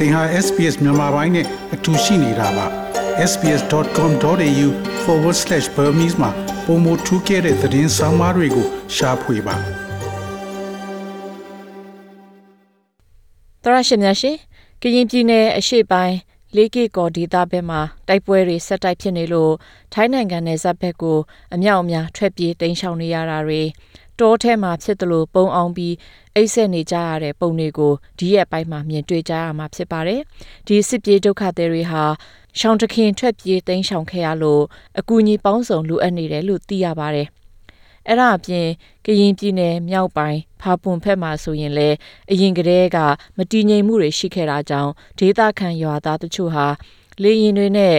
သင်ဟာ SPS မြန်မာပိုင်းနဲ့အတူရှိနေတာပါ sps.com.au/burmese မှာပုံမထူးခဲ့တဲ့သတင်းစာမားတွေကိုရှားဖွေပါတရရှိမြရှင်ကရင်ပြည်နယ်အရှေ့ပိုင်း လေးကီကော်ဒေသဘက်မှာတိုက်ပွဲတွေဆက်တိုက်ဖြစ်နေလို့ထိုင်းနိုင်ငံနယ်စပ်ဘက်ကိုအမြောက်အများထွက်ပြေးတိမ်းရှောင်နေရတာတွေတောထဲမှာဖြစ်တယ်လို့ပုံအောင်ပြီးအိတ်ဆက်နေကြရတဲ့ပုံတွေကိုဒီရက်ပိုင်းမှာမြင်တွေ့ကြရမှာဖြစ်ပါတယ်။ဒီစစ်ပြေးဒုက္ခသည်တွေဟာရှောင်းတခင်ထွက်ပြေးတိမ်းရှောင်ခဲ့ရလို့အကူအညီပေါင်းစုံလိုအပ်နေတယ်လို့သိရပါတယ်။ အဲ့ဒါအပြင်ကရင်ပြည်နယ်မြောက်ပိုင်းဖာပွန်ဖက်မှာဆိုရင်လည်းအရင်ကတည်းကမတည်ငြိမ်မှုတွေရှိခဲ့တာကြောင့်ဒေသခံရွာသားတချို့ဟာလေရင်တွေနဲ့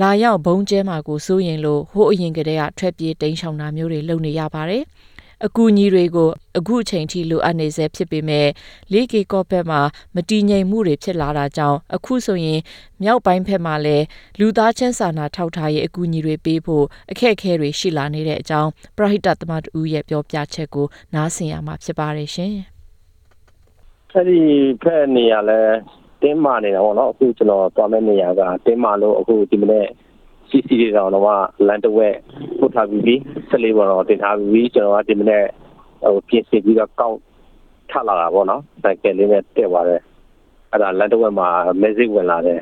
လာရောက်ဘုံကျဲမှာကိုစိုးရင်လို့ဟိုအရင်ကတည်းကထွက်ပြေးတိမ်းရှောင်တာမျိုးတွေလုပ်နေရပါတယ်။ အကူအညီတွေကိုအခုအချိန်ထိလိုအပ်နေဆဲဖြစ်ပေမဲ့လေးကီကော့ဘက်မှာမတည်ငြိမ်မှုတွေဖြစ်လာတာကြောင့်အခုဆိုရင်မြောက်ပိုင်းဘက်မှာလည်းလူသားချင်းစာနာထောက်ထားရေးအကူအညီတွေပေးဖို့အခက်အခဲတွေရှိလာနေတဲ့အကြောင်းပရဟိတသမတ်ဦးရဲ့ပြောပြချက်ကိုနားဆင်ရမှာဖြစ်ပါတယ်ရှင်။အဲဒီဖက်နေရလဲတင်းမာနေတာပေါ့နော်အခုကျွန်တော်သွားမဲ့နေရကတင်းမာလို့အခုဒီမနေ့ စီစီတွေတော့တော့လန်တဝက်ပို့ထားပြီးပြီဆက်လေးပေါ်တော့တင်ထားပြီးကျွန်တော်ကဒီမနေ့ဟိုပြင်ဆင်ပြီးတော့ကောက်ထလာတာပေါ့နော်စိုက်ကယ်လေးနဲ့တက်သွားတယ်အဲ့ဒါလန်တဝက်မှာမဲစစ်ဝင်လာတယ်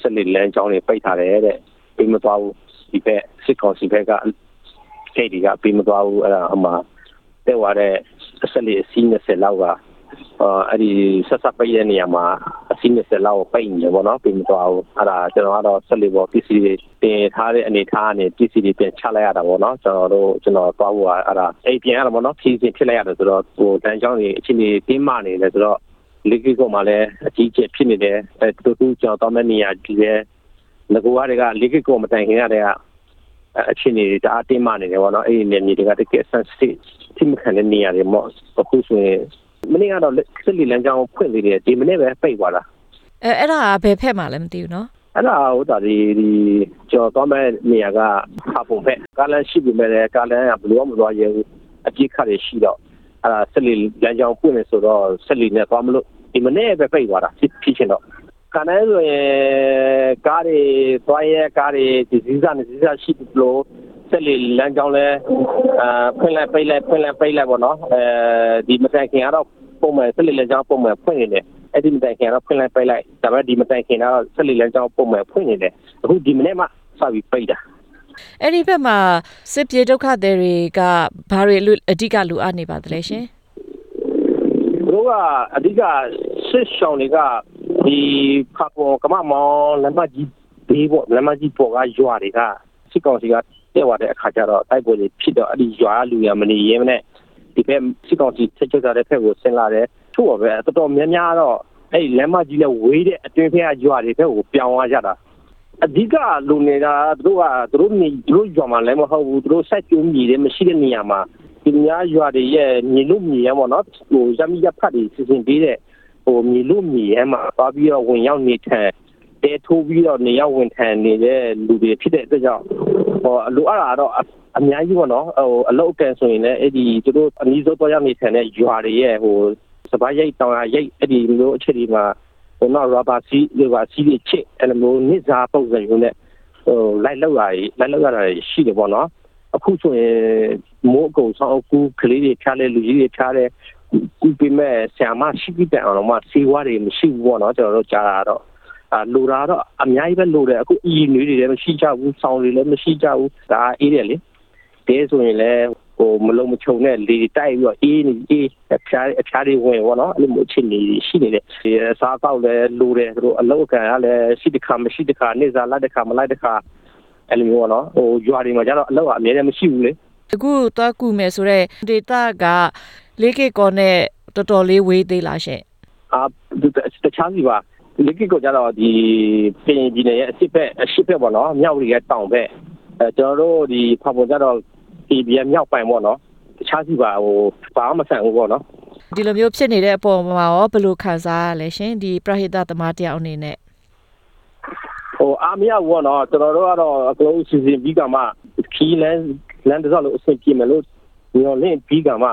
ဆက်လေးလမ်းကြောင်းတွေပိတ်ထားတယ်တဲ့ပြီးမသွားဘူးဒီဘက်စစ်ကောင်စီဘက်ကဂိတ်တွေကပြီးမသွားဘူးအဲ့ဒါအမှတက်သွားတဲ့ဆက်လေးအစီး20လောက်က အဲ့ဒီဆက်ဆက်ပိတ်တဲ့နေရာမှာအစီး20လောက်ပိတ်နေပေါ့နော်ပြင်မသွားဘူးအဲ့ဒါကျွန်တော်ကတော့ဆက်လေးပေါ်ပစ္စည်းတွေတင်ထားတဲ့အနေထားကနေပစ္စည်းတွေပြန်ချလိုက်ရတာပေါ့နော်ကျွန်တော်တို့ကျွန်တော်သွားဖို့အဲ့ဒါအိမ်ပြန်ရတာပေါ့နော်ဖြည့်စင်ဖြစ်လိုက်ရတယ်ဆိုတော့ဟိုတန်းချောင်းတွေအချင်းတွေတင်းမာနေတယ်ဆိုတော့လိကိကောမှာလည်းအကြီးကျယ်ဖြစ်နေတယ်အဲတူတူကျွန်တော်တော့မနေရကြီးတယ်ငကူရတွေကလိကိကောမတိုင်ခင်ရတဲ့အချင်းတွေတအားတင်းမာနေတယ်ပေါ့နော်အဲ့ဒီနေမြေတွေကတကယ် sensitive ထိမခံတဲ့နေရာတွေပေါ့အခုဆိုရင် မနေ့ကတော့စစ်လီလမ်းကြောင်းဖွင့်နေတယ်ဒီမနေ့ပဲပိတ်သွားတာအဲအဲ့ဒါဘယ်ဖက်မှာလဲမသိဘူးနော်အဲ့ဒါဟိုဒါဒီဒီကျော်တော့မဲ့နေရာကဖာပုံဖက်ကားလမ်းရှိပြီမဲ့ကားလမ်းကဘယ်လိုမှမသွားရဘူးအပြစ်ခတ်ရရှိတော့အဲ့ဒါဆက်လီလမ်းကြောင်းပွင့်နေဆိုတော့ဆက်လီနဲ့သွားမလို့ဒီမနေ့ပဲပိတ်သွားတာဖြစ်ဖြစ်ချင်တော့ကနန်းဆိုရင်ကားတွေသွားရဲကားတွေဒီစည်းစားနေစည်းစားရှိလို့ ဆက်လီလမ်းကြောင်းလဲအာဖွင့်လိုက်ပိတ်လိုက်ဖွင့်လိုက်ပိတ်လိုက်ပေါ့နော်အဲဒီမတိုင်ခင်ကတော့ပုံမှန်ဆက်လီလမ်းကြောင်းပုံမှန်ဖွင့်နေတယ်အဲ့ဒီမတိုင်ခင်ကတော့ဖွင့်လိုက်ပိတ်လိုက်ဒါပေမဲ့ဒီမတိုင်ခင်ကတော့ဆက်လီလမ်းကြောင်းပုံမှန်ဖွင့်နေတယ်အခုဒီမနေ့မှစပြီးပိတ်တာအဲ့ဒီဘက်မှာစစ်ပြေဒုက္ခသည်တွေကဘာတွေအဓိကလိုအပ်နေပါသလဲရှင်တို့ကအဓိကစစ်ရှောင်းတွေကဒီဖာပေါ်ကမမောင်လမ်းမကြီးဘေးပေါ့လမ်းမကြီးပေါ်ကရွာတွေကစစ်ကောင်စီက တက်သွားတဲ့အခါကျတော့တိုက်ပွဲတွေဖြစ်တော့အဲ့ဒီရွာလူရမနေရဲမနဲ့ဒီဘက်စစ်ကောင်စီချက်ချက်တဲ့ဖက်ကိုဆင်းလာတယ်ထို့ပါပဲတော်တော်များများတော့အဲ့ဒီလမ်းမကြီးနဲ့ဝေးတဲ့အတွင်းဖက်ကရွာတွေဘက်ကိုပြောင်းသွားကြတာအဓိကလူနေတာသူတို့ကသူတို့နေသူတို့ရွာမှာလည်းမဟုတ်ဘူးသူတို့စိုက်ပျိုးမြေတွေမရှိတဲ့နေရာမှာဒီများရွာတွေရဲ့မြေလို့မြေရပေါ့နော်ဟိုရမီရဖတ်တွေစီစဉ်ပေးတဲ့ဟိုမြေလို့မြေရမှာသွားပြီးတော့ဝင်ရောက်နေထိုင် တဲထိုးပြီးတော့နေရောက်ဝင်ထိုင်နေတဲ့လူတွေဖြစ်တဲ့အတွက်ကြောင့်ဟိုလိုအပ်တာတော့အများကြီးပေါ့နော်ဟိုအလုတ်ကန်ဆိုရင်လည်းအဲ့ဒီသူတို့အနည်းဆုံးတော့ရောက်နေထိုင်တဲ့ရွာတွေရဲ့ဟိုစပားရိတ်တောင်ရရိတ်အဲ့ဒီမျိုးအခြေဒီမှာဟိုတော့ရဘာစီရဘာစီချစ်အဲ့လိုမျိုးနိစားပုံစံမျိုးနဲ့ဟိုလိုက်လောက်ရည်လိုက်လောက်ရတာရှိတယ်ပေါ့နော်အခုဆိုရင်မိုးအကုန်ဆောင်ကူကလေးတွေဖြားလဲလူကြီးတွေဖြားလဲကူပေးမဲ့ဆရာမရှိပြီးတဲ့အောင်တော့မှစီဝါတွေမရှိဘူးပေါ့နော်ကျွန်တော်တို့ကြားတာတော့ အာလိုတာတော့အများကြီးပဲလိုတယ်အခုအီနွေးတွေလည်းမရှိကြဘူးဆောင်းတွေလည်းမရှိကြဘူးဒါအေးတယ်လေတဲဆိုရင်လည်းဟိုမလုံးမချုံနဲ့လေတိုက်ပြီးတော့အေးနေအေးအဖျားအဖျားတွေဝင်ပေါ့နော်အဲ့လိုမျိုးချင်းနေရှိနေတယ်ဒီစားကောက်လည်းလိုတယ်သူတို့အလောက်ကန်ကလည်းရှိတခါမရှိတခါနေစားလိုက်တခါမလိုက်တခါအဲ့လိုမျိုးပေါ့နော်ဟိုရွာတွေမှာကျတော့အလောက်ကအများကြီးမရှိဘူးလေအခုသွားကူမယ်ဆိုတော့ဒေတာကလေးကေကောနဲ့တော်တော်လေးဝေးသေးလားရှင်အာတခြားစီပါ လေးကေကောကျတော့ဒီပြင်ပြည်နယ်ရဲ့အစ်ဘက်အရှိဘက်ပေါ့နော်မြောက်ရီရဲ့တောင်ဘက်အဲကျွန်တော်တို့ဒီဖာပေါ်ကျတော့ဒီပြန်မြောက်ပိုင်ပေါ့နော်တခြားစီပါဟိုဘာမှမဆန်ဘူးပေါ့နော်ဒီလိုမျိုးဖြစ်နေတဲ့အပေါ်မှာရောဘယ်လိုခံစားရလဲရှင်ဒီပရဟိတသမားတယောက်အနေနဲ့ဟိုအာမရဘောနော်ကျွန်တော်တို့ကတော့အကုန်စီစဉ်ပြီးကမှခီးလန်းလန်းတစောက်လို့အဆင်ပြေမယ်လို့ညော်လင့်ပြီးကမှ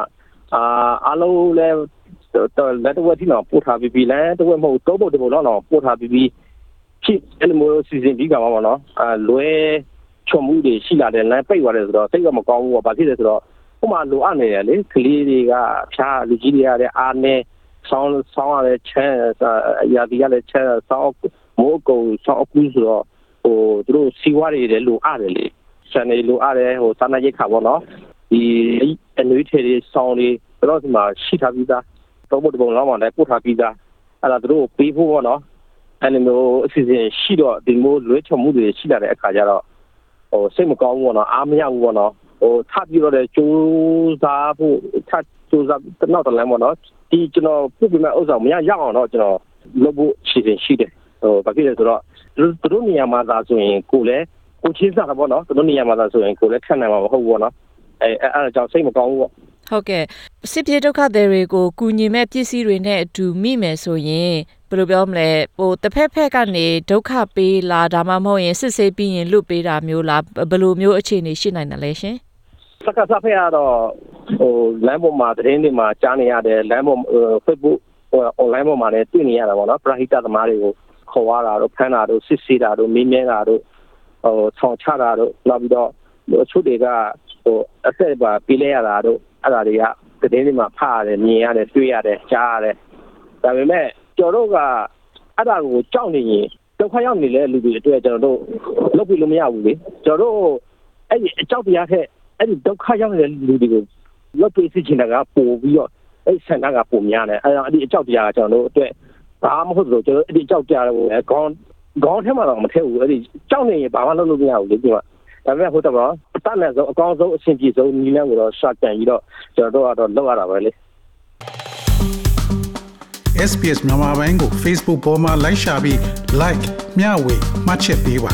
အာအားလုံးလည်းတော့ လက်တော့တိတော့ပို့ထားပြီးပြီလဲတော့မဟုတ်တော့ဘုတ်တော့တော့ပို့ထားပြီးပြီဖြစ်အဲ့လိုမျိုးစီစဉ်ပြီးကြပါမှာနော်အဲလွဲချွန်မှုတွေရှိလာတယ်လမ်းပိတ်သွားတယ်ဆိုတော့စိတ်ကမကောင်းဘူးပေါ့ဘာဖြစ်လဲဆိုတော့ဟိုမှာလိုအပ်နေတယ်လေကလေးတွေကဖျားလူကြီးတွေရတဲ့အားနဲ့ဆောင်းဆောင်းရတဲ့ချမ်းရာဒီရတဲ့ချမ်းဆောင်းမိုးကုံဆောင်းအကူဆိုတော့ဟိုသူတို့စီဝါတွေလည်းလိုအပ်တယ်လေဆန်တွေလိုအပ်တယ်ဟိုစာနာရိတ်ခါပေါ့နော်ဒီအနွေးထေတွေဆောင်းတွေတော့ဒီမှာရှိထားပြီးသား တော့ဘုတ်ဘုံလောက်မှလည်းပို့ထားပြီးသားအဲ့ဒါသူတို့ပေးဖို့ပေါ့နော်အဲ့လိုမျိုးအစီအစဉ်ရှိတော့ဒီမျိုးလွဲချော်မှုတွေရှိလာတဲ့အခါကျတော့ဟိုစိတ်မကောင်းဘူးပေါ့နော်အားမရဘူးပေါ့နော်ဟိုထပ်ပြီးတော့လည်းကြိုးစားဖို့ထပ်ကြိုးစားတော့တော့လည်းပေါ့နော်ဒီကျွန်တော်ပြုပြမဲ့ဥစ္စာမရရအောင်တော့ကျွန်တော်လုပ်ဖို့အစီအစဉ်ရှိတယ်ဟိုဘာဖြစ်လဲဆိုတော့သူတို့နေရာမှာသာဆိုရင်ကိုလည်းကိုချင်းစားတာပေါ့နော်သူတို့နေရာမှာသာဆိုရင်ကိုလည်းထပ်နိုင်မှာမဟုတ်ဘူးပေါ့နော်အဲအဲ့အဲ့ဒါကြောင့်စိတ်မကောင်းဘူးပေါ့ ဟုတ်ကဲ့စစ်ပြေဒုက္ခသည်တွေကိုကူညီမဲ့ပစ္စည်းတွေနဲ့အတူမိမယ်ဆိုရင်ဘယ်လိုပြောမလဲဟိုတစ်ဖက်ဖက်ကနေဒုက္ခပေးလာဒါမှမဟုတ်ရင်စစ်ဆေးပြီးရင်လွတ်ပေးတာမျိုးလားဘယ်လိုမျိုးအခြေအနေရှိနိုင်တယ်လဲရှင်စကားစဖက်ကတော့ဟိုလမ်းပေါ်မှာသတင်းတွေမှာကြားနေရတယ်လမ်းပေါ် Facebook ဟို online ပေါ်မှာလည်းတွေ့နေရတာပေါ့နော်ပရဟိတသမားတွေကိုခေါ်ရတာတို့ဖမ်းတာတို့စစ်ဆေးတာတို့မင်းမြဲတာတို့ဟိုဆောင်ချတာတို့နောက်ပြီးတော့အချို့တွေကဟိုအဆက်ပါပြေးလဲရတာတို့ အဲ့ဒါတွေကသတင်းတွေမှာဖတ်ရတယ်မြင်ရတယ်တွေ့ရတယ်ကြားရတယ်ဒါပေမဲ့ကျော်တို့ကအဲ့ဒါကိုကြောက်နေရင်ဒုက္ခရောက်နေတဲ့လူတွေအတွက်ကျွန်တော်တို့လုပ်ပြီးလို့မရဘူးလေကျွန်တော်တို့အဲ့ဒီအကြောက်တရားထက်အဲ့ဒီဒုက္ခရောက်နေတဲ့လူတွေကိုလောက်ပေးစီချင်တာကပို့ပြီးတော့အဲ့ဆန္ဒကပုံများတယ်အဲ့တော့အဲ့ဒီအကြောက်တရားကကျွန်တော်တို့အတွက်ဘာမှမဟုတ်လို့ကျွန်တော်အဲ့ဒီအကြောက်တရားကိုလည်းခေါင်းခေါင်းထဲမှာတော့မထည့်ဘူးအဲ့ဒီကြောက်နေရင်ဘာမှလုပ်လို့မရဘူးလေဒီမှာ ဒါပေမဲ့ဟုတ်တော့အတတ်နဲ့ဆုံးအကောင်းဆုံးအဆင်ပြေဆုံးနီးလန်းကိုတော့ရှော့ကန်ပြီးတော့ကျွန်တော်တို့ကတော့လောက်ရတာပဲလေ SPS မြန်မာပိုင်းကို Facebook ပေါ်မှာ like ရှာပြီး like မျှဝေမှတ်ချက်ပေးပါ